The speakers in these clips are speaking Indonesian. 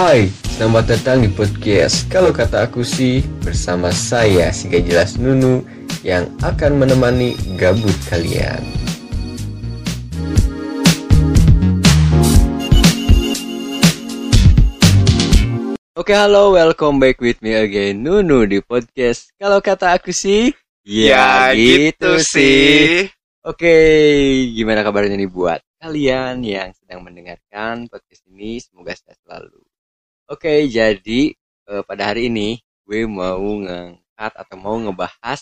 Hai, selamat datang di podcast Kalau kata aku sih bersama saya si jelas Nunu yang akan menemani gabut kalian. Oke, halo, welcome back with me again Nunu di podcast Kalau kata aku sih Ya, gitu sih. Oke, gimana kabarnya nih buat kalian yang sedang mendengarkan podcast ini? Semoga sehat selalu. Oke, jadi eh, pada hari ini gue mau ngangkat atau mau ngebahas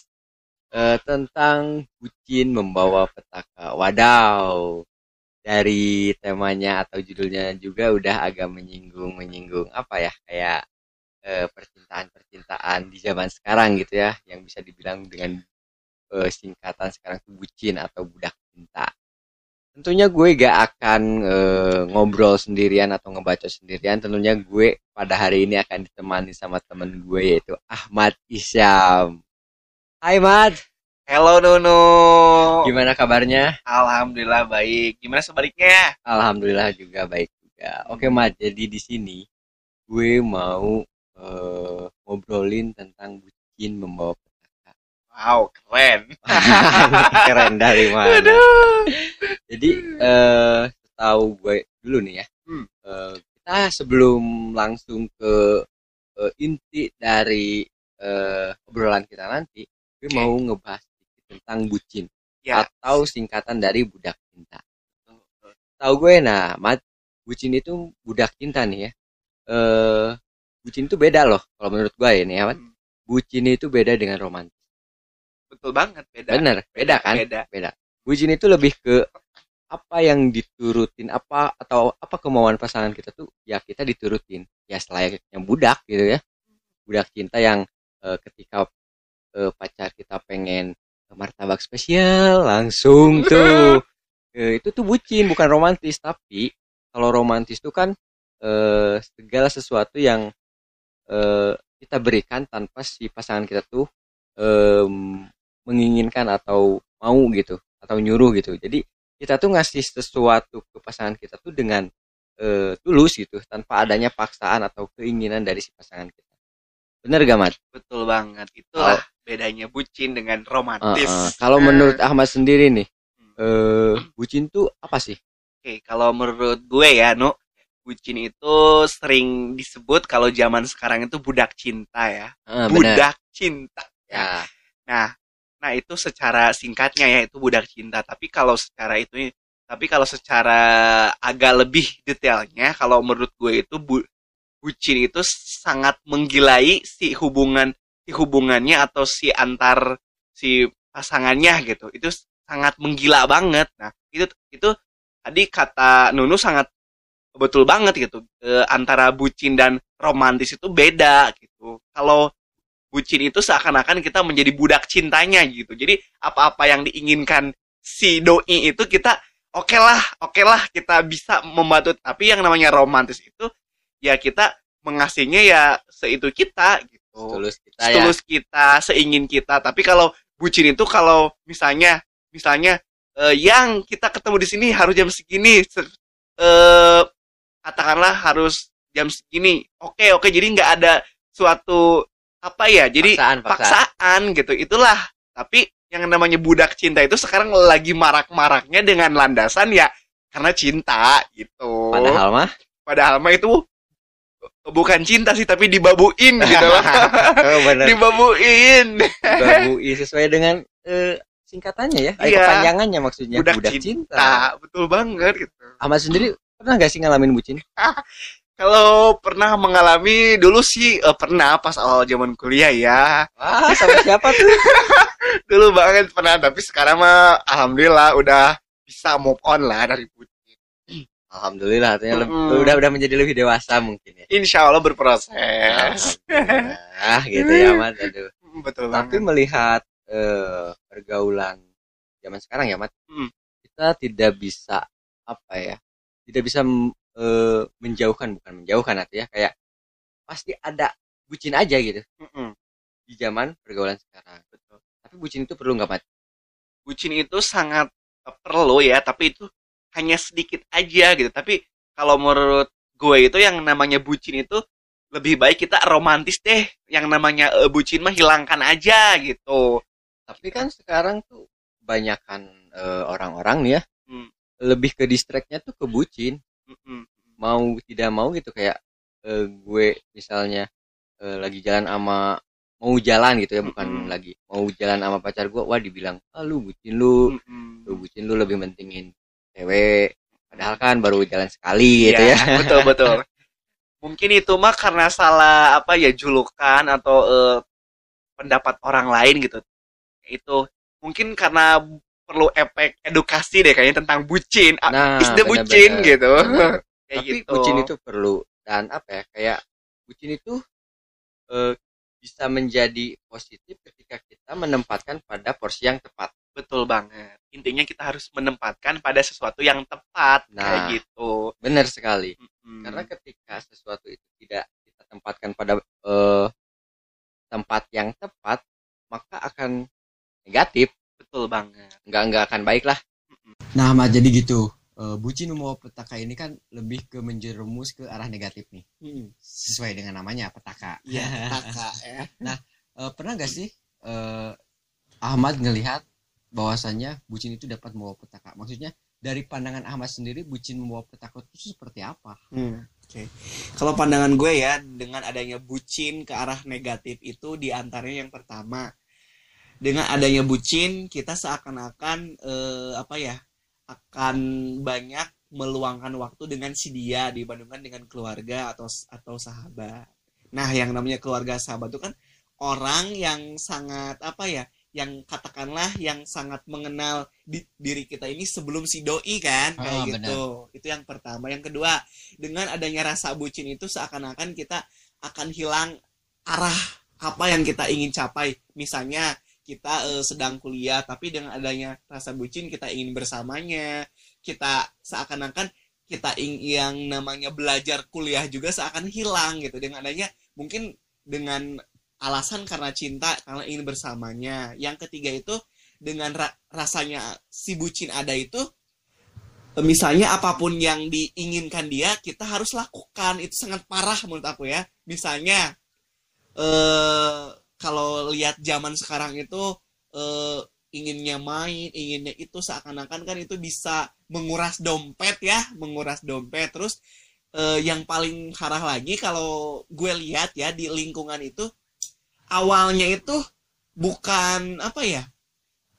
eh, tentang bucin membawa petaka. Wadaw, dari temanya atau judulnya juga udah agak menyinggung menyinggung apa ya kayak eh, percintaan-percintaan di zaman sekarang gitu ya yang bisa dibilang dengan eh, singkatan sekarang tuh bucin atau budak cinta. Tentunya gue gak akan eh, ngobrol sendirian atau ngebaca sendirian. Tentunya gue pada hari ini akan ditemani sama temen gue yaitu Ahmad Isyam. Hai Mat, Halo Nunu. gimana kabarnya? Alhamdulillah baik. Gimana sebaliknya? Alhamdulillah juga baik juga. Oke Mat, jadi di sini gue mau eh, ngobrolin tentang bucin membawa. Wow, keren. Keren dari mana? Aduh. Jadi eh tahu gue dulu nih ya. Hmm. Eh, kita sebelum langsung ke eh, inti dari eh, obrolan kita nanti, gue Oke. mau ngebahas tentang bucin Ya. atau singkatan dari budak cinta. Tahu gue nah, mat, bucin itu budak cinta nih ya. Eh bucin itu beda loh kalau menurut gue ya nih ya, Mat. Hmm, Bucin itu beda dengan romantis. Betul banget, beda. Bener, beda kan? Beda. Bucin itu lebih ke apa yang diturutin apa atau apa kemauan pasangan kita tuh ya kita diturutin ya selayaknya budak gitu ya budak cinta yang eh, ketika eh, pacar kita pengen martabak spesial langsung tuh Eh, itu tuh bucin bukan romantis tapi kalau romantis tuh kan eh, segala sesuatu yang eh, kita berikan tanpa si pasangan kita tuh em, menginginkan atau mau gitu atau nyuruh gitu jadi kita tuh ngasih sesuatu ke pasangan kita tuh dengan eh, tulus gitu tanpa adanya paksaan atau keinginan dari si pasangan kita bener gak mat Betul banget. Itulah bedanya bucin dengan romantis. Uh-uh. kalau Nah, menurut Ahmad sendiri nih hmm. eh bucin tuh apa sih Oke, kalau menurut gue ya, Nu, bucin itu sering disebut kalau zaman sekarang itu budak cinta ya. Bener budak cinta. ya Nah, nah itu secara singkatnya ya itu budak cinta. Tapi kalau secara itu, tapi kalau secara agak lebih detailnya, kalau menurut gue itu bu, bucin itu sangat menggilai si hubungan si hubungannya atau si antar si pasangannya gitu. Itu sangat menggila banget. Nah, itu itu tadi kata Nunu sangat betul banget gitu. E, antara bucin dan romantis itu beda gitu. Kalau bucin itu seakan-akan kita menjadi budak cintanya gitu. Jadi apa-apa yang diinginkan si doi itu kita oke lah, oke lah kita bisa membantu. Tapi yang namanya romantis itu ya kita mengasihnya ya seitu kita gitu. tulus kita ya Setulus kita, seingin kita. Tapi kalau bucin itu kalau misalnya misalnya eh, yang kita ketemu di sini harus jam segini se- eh, katakanlah harus jam segini. Oke, oke. Jadi nggak ada suatu apa ya? Jadi paksaan paksaan. paksaan gitu. Itulah. Tapi yang namanya budak cinta itu sekarang lagi marak-maraknya dengan landasan ya karena cinta gitu. Padahal mah? Padahal mah itu bukan cinta sih tapi dibabuin gitu loh. Oh, dibabuin. Babui sesuai dengan eh, singkatannya ya, Iya. kepanjangannya maksudnya. Budak, budak, cinta. cinta. betul banget gitu. Ahmad sendiri pernah gak sih ngalamin bucin? kalau pernah mengalami dulu sih eh, pernah pas awal zaman kuliah ya Wah, sama siapa tuh? dulu banget pernah tapi sekarang mah alhamdulillah udah bisa move on lah dari bucin Alhamdulillah, artinya leb- Mm. udah udah menjadi lebih dewasa mungkin ya. insya Allah berproses Alhamdulillah, gitu ya, Mat. Aduh. betul Tapi banget melihat eh, pergaulan zaman sekarang ya, Mat. Hmm. Kita tidak bisa apa ya? Tidak bisa mm, eh, menjauhkan bukan menjauhkan artinya kayak pasti ada bucin aja gitu Mm-mm. di zaman pergaulan sekarang. Betul. Tapi bucin itu perlu nggak, Mat? bucin itu sangat eh, perlu ya tapi itu hanya sedikit aja gitu tapi kalau menurut gue itu yang namanya bucin itu lebih baik kita romantis deh yang namanya eh, bucin mah hilangkan aja gitu Tapi kan sekarang tuh kebanyakan eh, orang-orang nih ya Hmm. lebih ke distractnya tuh ke bucin. Mm-mm. Mau tidak mau gitu kayak eh, gue misalnya eh, lagi jalan sama mau jalan gitu ya bukan Mm-mm. lagi mau jalan sama pacar gue wah dibilang ah lu bucin lu Mm-mm. lu bucin lu lebih mentingin cewek padahal kan baru jalan sekali gitu Iya, ya betul betul mungkin itu mah karena salah apa ya julukan atau eh, pendapat orang lain gitu itu mungkin karena perlu efek edukasi deh kayaknya tentang bucin Ah, nah is the benar-benar. bucin gitu Benar. kayak tapi gitu bucin itu perlu dan apa ya kayak bucin itu eh, bisa menjadi positif ketika kita menempatkan pada porsi yang tepat betul banget intinya kita harus menempatkan pada sesuatu yang tepat kayak Nah. gitu benar sekali Mm-mm. karena ketika sesuatu itu tidak kita tempatkan pada eh, tempat yang tepat maka akan negatif betul banget nggak nggak akan baik lah Nah, Mat, jadi gitu. Eh, bucin membawa petaka ini kan lebih ke menjerumus ke arah negatif nih. Sesuai dengan namanya, petaka. Iya, kakak ya. Eh, pernah gak sih eh, Ahmad ngelihat bahwasannya bucin itu dapat membawa petaka? Maksudnya dari pandangan Ahmad sendiri, bucin membawa petaka itu seperti apa? Hmm, Oke. Kalau pandangan gue ya dengan adanya bucin ke arah negatif itu di antaranya yang pertama dengan adanya bucin kita seakan-akan eh, apa ya akan banyak meluangkan waktu dengan si dia dibandingkan dengan keluarga atau atau sahabat. Nah, yang namanya keluarga sahabat itu kan orang yang sangat apa ya yang katakanlah yang sangat mengenal di- diri kita ini sebelum si doi kan kayak Ah, gitu. Itu yang pertama. Yang kedua, dengan adanya rasa bucin itu seakan-akan kita akan hilang arah apa yang kita ingin capai. Misalnya kita eh, sedang kuliah tapi dengan adanya rasa bucin kita ingin bersamanya. Kita seakan-akan kita ing- yang namanya belajar kuliah juga seakan hilang gitu dengan adanya mungkin dengan alasan karena cinta karena ingin bersamanya. Yang ketiga itu dengan ra- rasanya si bucin ada itu misalnya apa pun yang diinginkan dia kita harus lakukan itu sangat parah menurut aku ya misalnya eh kalau lihat zaman sekarang itu eh inginnya main inginnya itu seakan-akan kan itu bisa menguras dompet ya menguras dompet. Terus eh, yang paling parah lagi kalau gue lihat ya di lingkungan itu awalnya itu bukan apa ya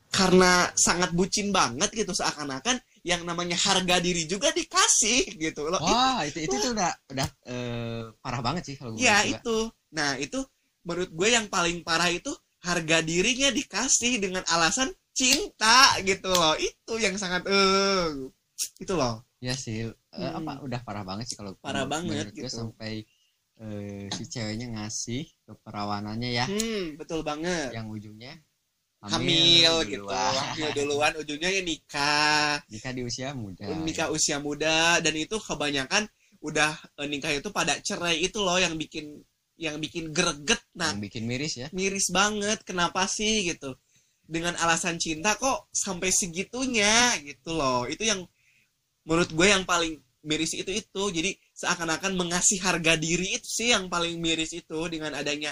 karena sangat bucin banget gitu seakan-akan yang namanya harga diri juga dikasih gitu loh. Wah, itu itu tuh udah udah eh, parah banget sih kalau gue ya juga. itu. Nah itu menurut gue yang paling parah itu harga dirinya dikasih dengan alasan cinta gitu loh itu yang sanget eh itu loh Ya sih, eh, Hmm. apa udah parah banget sih kalau Parah banget menurut gue gitu. sampai eh, si ceweknya ngasih keperawanannya ya, hmm betul banget yang ujungnya hamil, gitu duluan. hamil duluan ujungnya ya nikah Nikah di usia muda. nikah usia muda dan itu kebanyakan udah eh, nikah itu pada cerai itu loh yang bikin yang bikin greget nah yang bikin miris ya. miris banget kenapa sih gitu dengan alasan cinta kok sampai segitunya gitu loh itu yang menurut gue yang paling miris itu itu jadi seakan-akan mengasih harga diri itu sih yang paling miris itu dengan adanya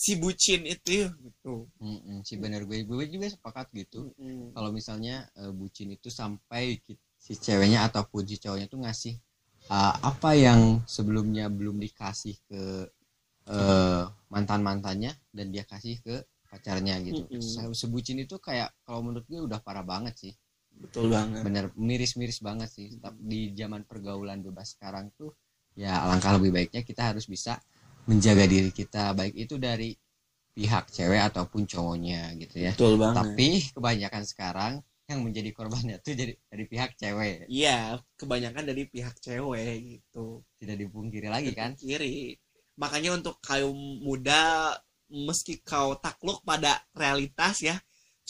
si bucin itu gitu Mm-mm, sih bener gue gue juga sepakat gitu. Mm. Kalau misalnya eh, bucin itu sampai si ceweknya ataupun si cowoknya tuh ngasih eh, apa yang sebelumnya belum dikasih ke eh, mantan mantannya dan dia kasih ke pacarnya gitu. Mm-mm. Se- Sebucin itu kayak kalau menurut gue udah parah banget sih. betul banget. Bener miris-miris banget sih. Tapi di zaman pergaulan bebas sekarang tuh ya alangkah lebih baiknya kita harus bisa menjaga diri kita. Baik itu dari pihak cewek ataupun cowoknya gitu ya. Betul banget. Tapi kebanyakan sekarang yang menjadi korbannya tuh jadi dari pihak cewek. Iya kebanyakan dari pihak cewek gitu. Tidak dipungkiri lagi kan? kiri makanya untuk kaum muda meski kau takluk pada realitas ya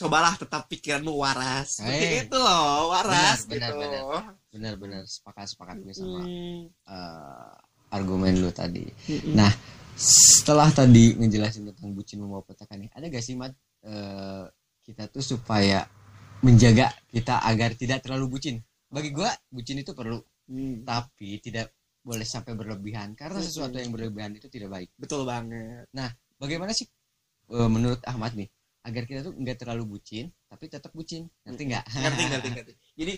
cobalah tetap pikiranmu waras. Seperti Eh, itu loh waras benar, gitu. benar, benar-benar sepakat sepakat gue sama Hmm, eh, argumen lu tadi. Mm-mm. Nah, setelah tadi ngejelasin tentang bucin membawa petaka nih, ada gak sih Mat eh, kita tuh supaya menjaga kita agar tidak terlalu bucin? Bagi gua bucin itu perlu, Hmm, tapi tidak boleh sampai berlebihan karena Mm-mm. sesuatu yang berlebihan itu tidak baik. Betul banget. Bagaimana sih eh, menurut Ahmad nih agar kita tuh nggak terlalu bucin tapi tetap bucin? Ngerti nggak? Ngerti ngerti ngerti. Jadi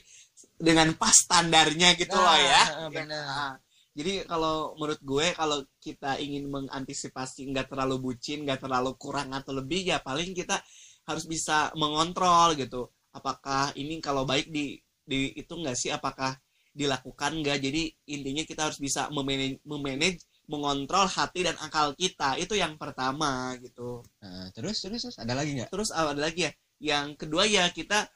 dengan pas standarnya gitu loh ya. Ah, Ya, benar. ah. jadi kalau menurut gue kalau kita ingin mengantisipasi nggak terlalu bucin nggak terlalu kurang atau lebih ya paling kita harus bisa mengontrol gitu. Apakah ini kalau baik di di itu nggak sih? Apakah dilakukan nggak? Jadi intinya kita harus bisa memanage, memanage mengontrol hati dan akal kita. Itu yang pertama gitu. Nah, terus terus terus ada lagi nggak? Terus ah, ada lagi ya. Yang kedua ya kita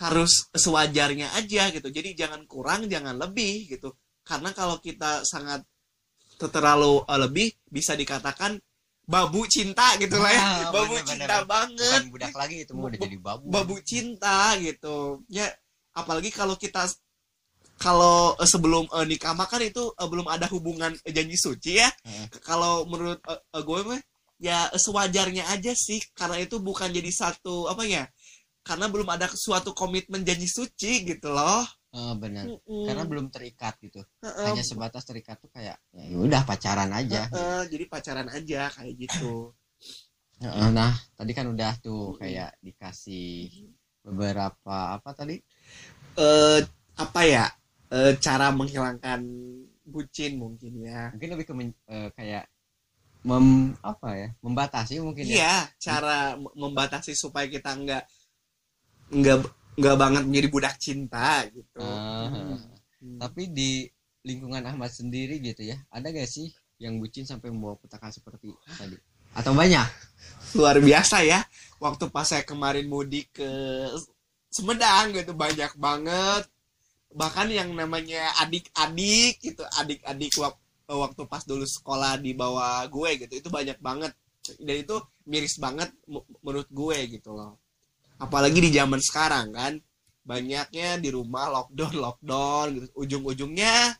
harus sewajarnya aja gitu. Jadi jangan kurang jangan lebih gitu. Karena kalau kita sangat terlalu eh, lebih bisa dikatakan babu cinta gitu lah ya. Ah, babu bener, cinta bener. banget. Bukan budak lagi itu mau udah jadi babu. babu cinta gitu. Ya apalagi kalau kita kalau eh, sebelum eh, nikah mah kan itu eh, belum ada hubungan eh, janji suci ya. Heeh. kalau menurut eh, eh, gue mah ya sewajarnya aja sih. Karena itu bukan jadi satu apa ya karena belum ada suatu komitmen janji suci gitu loh. Eh, benar. Mm-mm. karena belum terikat gitu. Heeh, hanya sebatas terikat tuh kayak ya udah pacaran aja. Heeh, jadi pacaran aja kayak gitu. Heeh, nah tadi kan udah tuh kayak dikasih beberapa apa tadi? Eh apa ya eh, cara menghilangkan bucin mungkin ya mungkin lebih ke men- eh, kayak mem apa ya membatasi mungkin ya Iya, cara m- membatasi supaya kita nggak nggak nggak banget menjadi budak cinta gitu. Ah, Hmm. tapi di lingkungan Ahmad sendiri gitu ya ada gak sih yang bucin sampai membawa petaka seperti tadi atau banyak Luar biasa ya. Waktu pas saya kemarin mudik ke Semedang gitu banyak banget. Bahkan yang namanya adik-adik gitu, adik-adik wak- waktu pas dulu sekolah di bawah gue gitu, itu banyak banget. Dan itu miris banget menurut gue gitu loh. Apalagi di zaman sekarang kan, banyaknya di rumah lockdown lockdown gitu. Ujung-ujungnya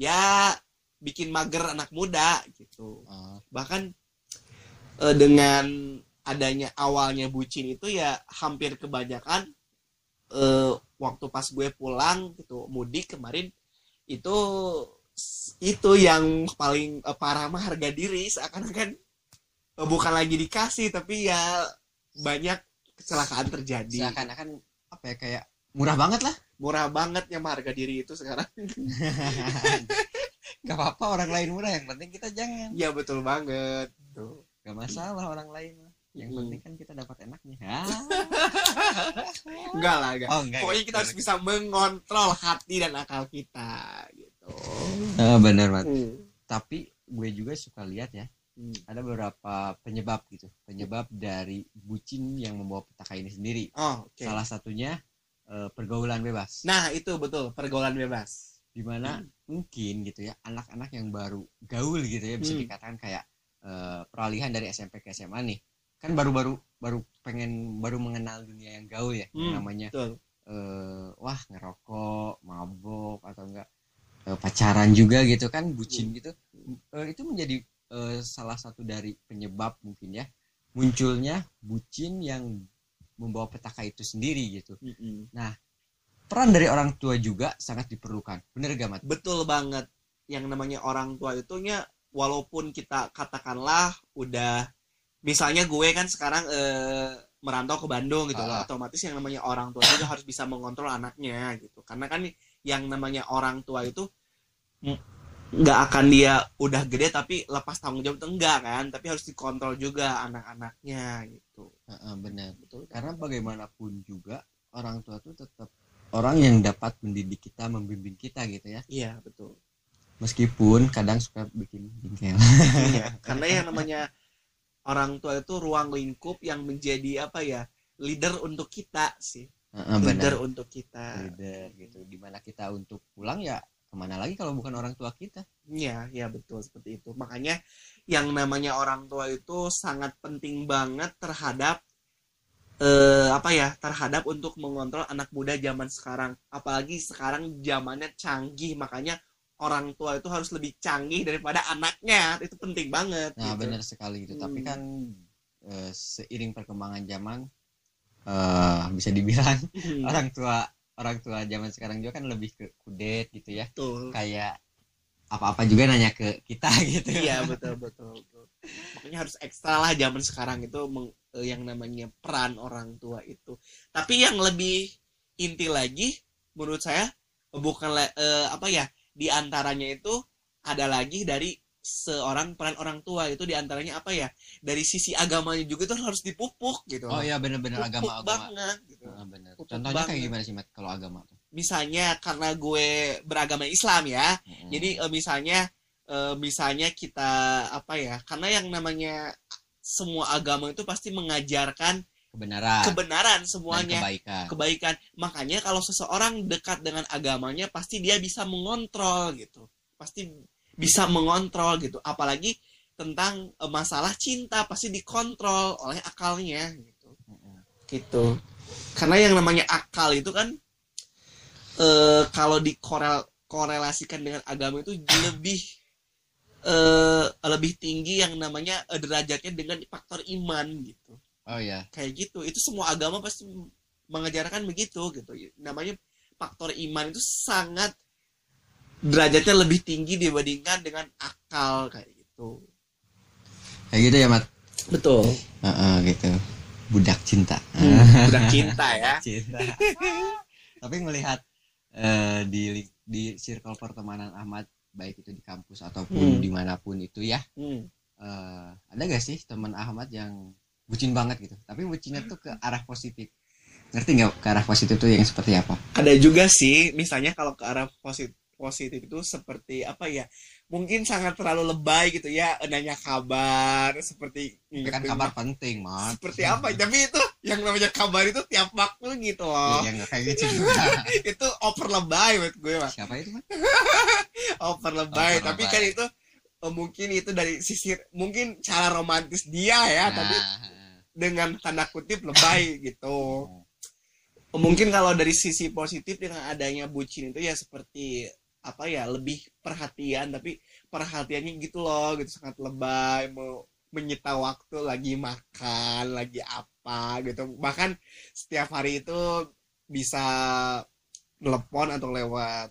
ya bikin mager anak muda gitu Eh, bahkan eh, dengan adanya awalnya bucin itu ya hampir kebanyakan eh, waktu pas gue pulang gitu mudik kemarin itu itu yang paling eh, parah mah harga diri seakan-akan. Eh, bukan lagi dikasih tapi ya banyak kecelakaan terjadi. Seakan-akan apa ya kayak murah banget lah. Murah banget yang harga diri itu sekarang. Gak apa-apa orang lain murah yang penting kita jangan. Ya betul banget. Tuh. Gak masalah orang lain yang Hmm. penting kan kita dapat enaknya ah. enggak lah enggak oh enggak pokoknya kita harus bisa mengontrol hati dan akal kita gitu Ah, benar Mat. Hmm. tapi gue juga suka lihat ya Hmm. ada beberapa penyebab gitu penyebab dari bucin yang membawa petaka ini sendiri oh oke salah satunya eh, pergaulan bebas nah itu betul pergaulan bebas di mana mungkin gitu ya anak-anak yang baru gaul gitu ya bisa Hmm. dikatakan kayak eh, peralihan dari SMP ke SMA nih kan baru-baru baru pengen baru mengenal dunia yang gaul ya yang Hmm, namanya betul. eh, wah ngerokok mabok atau enggak eh, pacaran juga gitu kan bucin gitu. Eh, itu menjadi eh, salah satu dari penyebab mungkin ya munculnya bucin yang membawa petaka itu sendiri gitu. Mm-mm. peran dari orang tua juga sangat diperlukan. Bener gak mat? Betul banget. Yang namanya orang tua itu nya walaupun kita katakanlah udah misalnya gue kan sekarang eh, merantau ke Bandung gitu loh Ah. otomatis yang namanya orang tua juga harus bisa mengontrol anaknya gitu. Karena kan yang namanya orang tua itu nggak akan dia udah gede tapi lepas tanggung jawab itu enggak kan tapi harus dikontrol juga anak-anaknya gitu. Heeh, benar. Betul. Karena bagaimanapun juga orang tua itu tetap orang yang dapat mendidik kita membimbing kita gitu ya. Iya betul. Meskipun kadang suka bikin jengkel Iya, karena yang namanya orang tua itu ruang lingkup yang menjadi apa ya leader untuk kita sih Heeh, leader benar untuk kita leader gitu di mana kita untuk pulang ya ke mana lagi kalau bukan orang tua kita Iya, ya betul seperti itu. Makanya yang namanya orang tua itu sangat penting banget terhadap eh apa ya? Terhadap untuk mengontrol anak muda zaman sekarang. Apalagi sekarang zamannya canggih, makanya orang tua itu harus lebih canggih daripada anaknya. Itu penting banget. nah gitu. benar sekali tapi Hmm. kan eh, seiring perkembangan zaman eh bisa dibilang Hmm, orang tua orang tua zaman sekarang juga kan lebih ke kudet gitu ya betul. kayak apa-apa juga nanya ke kita gitu iya betul betul betul makanya harus ekstra lah zaman sekarang itu meng- eh, yang namanya peran orang tua itu tapi yang lebih inti lagi menurut saya bukan eh, apa ya di antaranya itu ada lagi dari seorang peran orang tua itu di antaranya apa ya dari sisi agamanya juga itu harus dipupuk gitu oh iya bener-bener Pupuk agama agama banget gitu. Ah, bener. Pupuk contohnya kayak banget. gimana sih Mat kalau agama tuh misalnya karena gue beragama Islam ya Mm-mm. Jadi eh, misalnya eh, misalnya kita apa ya? Karena yang namanya semua agama itu pasti mengajarkan kebenaran kebenaran dan semuanya, kebaikan kebaikan. Makanya kalau seseorang dekat dengan agamanya pasti dia bisa mengontrol gitu. Pasti bisa mengontrol gitu. Apalagi tentang eh, masalah cinta pasti dikontrol oleh akalnya gitu. Gitu. Karena yang namanya akal itu kan eh kalau dikorel korelasikan dengan agama itu lebih eh lebih tinggi yang namanya eh, derajatnya dengan faktor iman gitu oh iya. Kayak gitu. Itu semua agama pasti mengajarkan begitu gitu. Namanya faktor iman itu sangat derajatnya lebih tinggi dibandingkan dengan akal kayak gitu. Kayak gitu ya Mat? Betul. Heeh, gitu. Budak cinta. Udah cinta ya. Cinta. Tapi melihat eh, di di circle pertemanan Ahmad baik itu di kampus ataupun Hmm. di mana pun itu ya Hmm. eh, ada gak sih teman Ahmad yang bucin banget gitu. Tapi bucinnya tuh ke arah positif. Ngerti nggak ke arah positif tuh yang seperti apa? Ada juga sih misalnya kalau ke arah positif positif itu seperti apa ya mungkin sangat terlalu lebay gitu ya nanya kabar seperti Tapi kan kabar penting Mat seperti apa? Tapi itu yang namanya kabar itu tiap waktu gitu loh. Ya nggak kayak gitu itu over lebay buat gue mas. Siapa itu Mat over lebay. Over tapi lebay. kan itu eh, mungkin itu dari sisi mungkin cara romantis dia ya tapi Nah, dengan tanda kutip lebay gitu. Mungkin kalau dari sisi positif dengan adanya bucin itu ya seperti apa ya lebih perhatian tapi perhatiannya gitu loh gitu sangat lebay mau menyita waktu lagi makan lagi apa gitu. Bahkan setiap hari itu bisa telepon atau lewat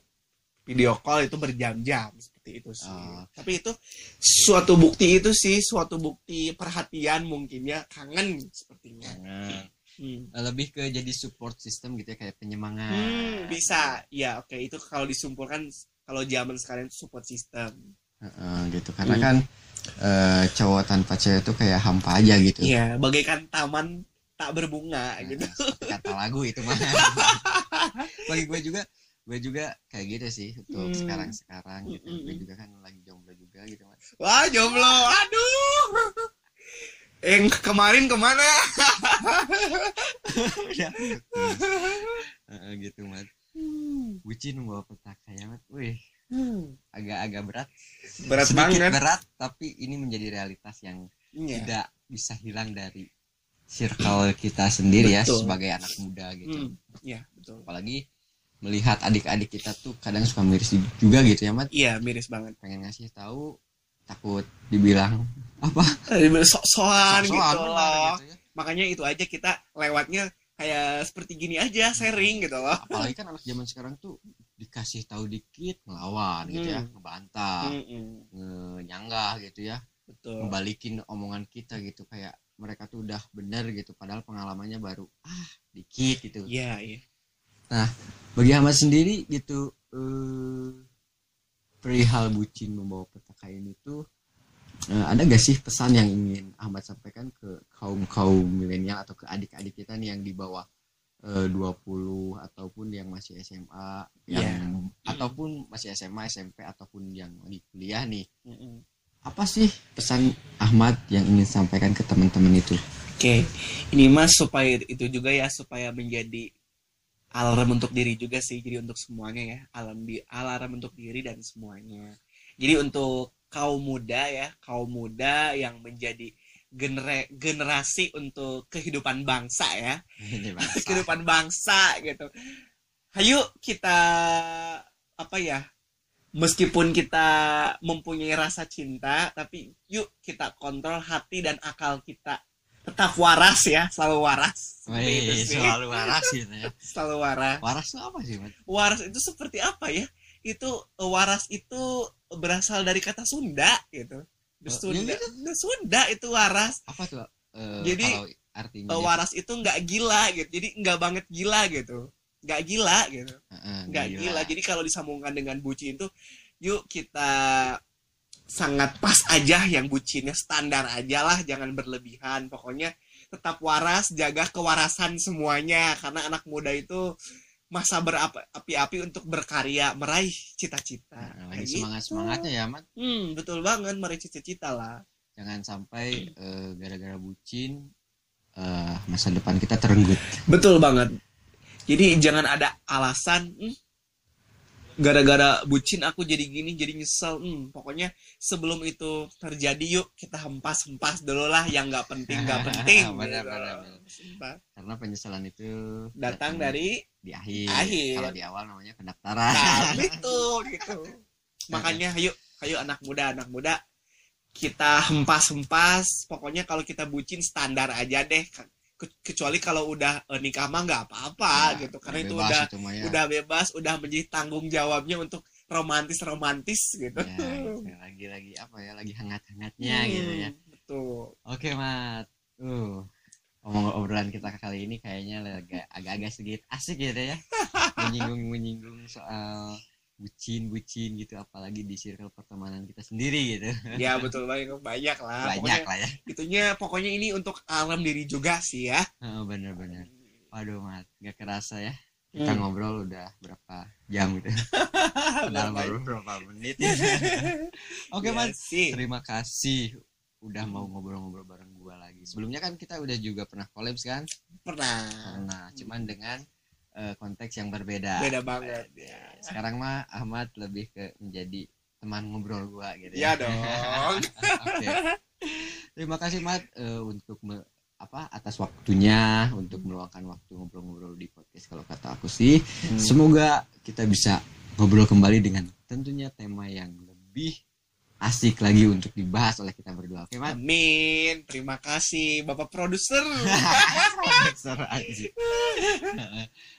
video call itu berjam-jam seperti itu sih Oh. tapi itu suatu bukti itu sih suatu bukti perhatian mungkin ya kangen sepertinya jangan. Hmm. lebih ke jadi support system gitu ya kayak penyemangat Hmm, bisa. Ya, oke. Itu kalau disumpulkan kalau zaman sekarang itu support system. Heeh, gitu karena Hmm. kan eh, cowok tanpa cewek itu kayak hampa aja gitu Iya, bagaikan taman tak berbunga Nah, gitu. kata lagu itu mah bagi gue juga gue juga kayak gitu sih untuk Hmm. sekarang sekarang gitu Mm, mm, gue mm. juga kan lagi jomblo juga gitu mas Wah, jomblo. Aduh. Yang kemarin ke mana? Heeh, gitu mas bucin membawa petaka ya mas wih Hmm. agak-agak berat Berat sedikit banget. berat tapi ini menjadi realitas yang Iya. tidak bisa hilang dari circle kita sendiri ya Betul. sebagai anak muda gitu Hmm. Iya, betul. apalagi melihat adik-adik kita tuh kadang suka miris juga gitu ya mat Iya, miris banget. pengen ngasih tahu takut dibilang apa Sok-sokan gitu Sok-sokan, loh. gitu ya. Makanya itu aja kita lewatnya kayak seperti gini aja, sharing gitu loh. apalagi kan anak zaman sekarang tuh dikasih tahu dikit ngelawan gitu ya Hmm. ngebantah Mm-mm. nyanggah gitu ya Betul. ngebalikin omongan kita gitu kayak mereka tuh udah bener gitu padahal pengalamannya baru ah dikit gitu Iya, iya. Bagi Ahmad sendiri gitu eh, perihal bucin membawa petaka ini tuh eh, ada gak sih pesan yang ingin Ahmad sampaikan ke kaum kaum milenial atau ke adik-adik kita nih yang di bawah eh, 20 ataupun yang masih SMA yang ataupun masih SMA SMP ataupun yang lagi kuliah nih? Mm-mm. apa sih pesan Ahmad yang ingin sampaikan ke teman-teman itu? Oke, ini mas supaya itu juga ya supaya menjadi alarm untuk diri juga sih. Jadi untuk semuanya ya, alarm di alarm untuk diri dan semuanya. Jadi untuk kaum muda ya, kaum muda yang menjadi genera- generasi untuk kehidupan bangsa ya, bangsa. kehidupan bangsa gitu. Ayo kita apa ya? Meskipun kita mempunyai rasa cinta, tapi yuk kita kontrol hati dan akal kita tetap waras ya, selalu waras. Itu Wih, sih. selalu waras gitu ya Selalu waras. waras tuh apa sih? Waras itu seperti apa ya? itu eh, waras itu berasal dari kata Sunda gitu The Oh, Sunda, The Sunda itu waras apa tuh eh, Jadi, artinya Eh, waras itu nggak gila gitu jadi nggak banget gila gitu nggak gila gitu nggak gila. Jadi kalau disambungkan dengan bucin itu, yuk kita sangat pas aja yang bucinnya standar aja lah, jangan berlebihan. Pokoknya tetap waras, jaga kewarasan semuanya karena anak muda itu masa berapi-api untuk berkarya, meraih cita-cita. Nah, lagi gitu. semangat semangatnya ya mat Hmm, betul banget meraih cita-cita lah. jangan sampai eh, gara-gara bucin eh, masa depan kita terenggut Betul banget. Jadi jangan ada alasan "Hmm, gara-gara bucin aku jadi gini jadi nyesel. Hmm, pokoknya sebelum itu terjadi yuk kita hempas-hempas dulu lah yang nggak penting nggak penting. Benar, gitu. benar, benar. Hempas. karena penyesalan itu Datang dari di akhir. akhir. kalau di awal namanya pendaftaran nah itu gitu. Makanya ayo ayo anak muda anak muda kita hempas-hempas. Pokoknya kalau kita bucin standar aja deh. Ke- Kecuali kalau udah eh, nikah mah nggak apa-apa Ya, gitu karena itu bebas udah itu mah ya. udah bebas, udah menjadi tanggung jawabnya untuk romantis-romantis gitu. Ya, itu lagi lagi apa ya lagi hangat-hangatnya Hmm, gitu ya Betul. oke mat uh omong obrolan kita kali ini kayaknya agak agak-agak sedikit asik gitu ya menyinggung menyinggung soal bucin bucin gitu apalagi di circle pertemanan kita sendiri gitu Ya betul banget banyak lah. banyak Pokoknya, lah ya itunya pokoknya ini untuk alam diri juga sih ya. Oh, bener-bener waduh mat gak kerasa ya kita Hmm. ngobrol udah berapa jam gitu padahal baru berapa menit ya. oke Ya mat sih. terima kasih udah mau ngobrol-ngobrol bareng gua lagi sebelumnya kan kita udah juga pernah collabs kan Pernah. nah cuman dengan eh, konteks yang berbeda Beda banget. Ya, sekarang mah Ahmad lebih ke menjadi teman ngobrol gua gitu ya ya dong. Oke. terima kasih Mat eh, untuk me- apa atas waktunya untuk meluangkan waktu ngobrol-ngobrol di podcast kalau kata aku sih semoga kita bisa ngobrol kembali dengan tentunya tema yang lebih asik lagi untuk dibahas oleh kita berdua oke Mat Amin. Terima kasih Bapak produser. Dasar anjing.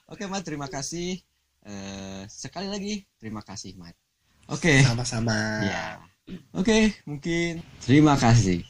oke Mat terima kasih Eh, sekali lagi terima kasih Mat oke Sama-sama. ya oke mungkin terima kasih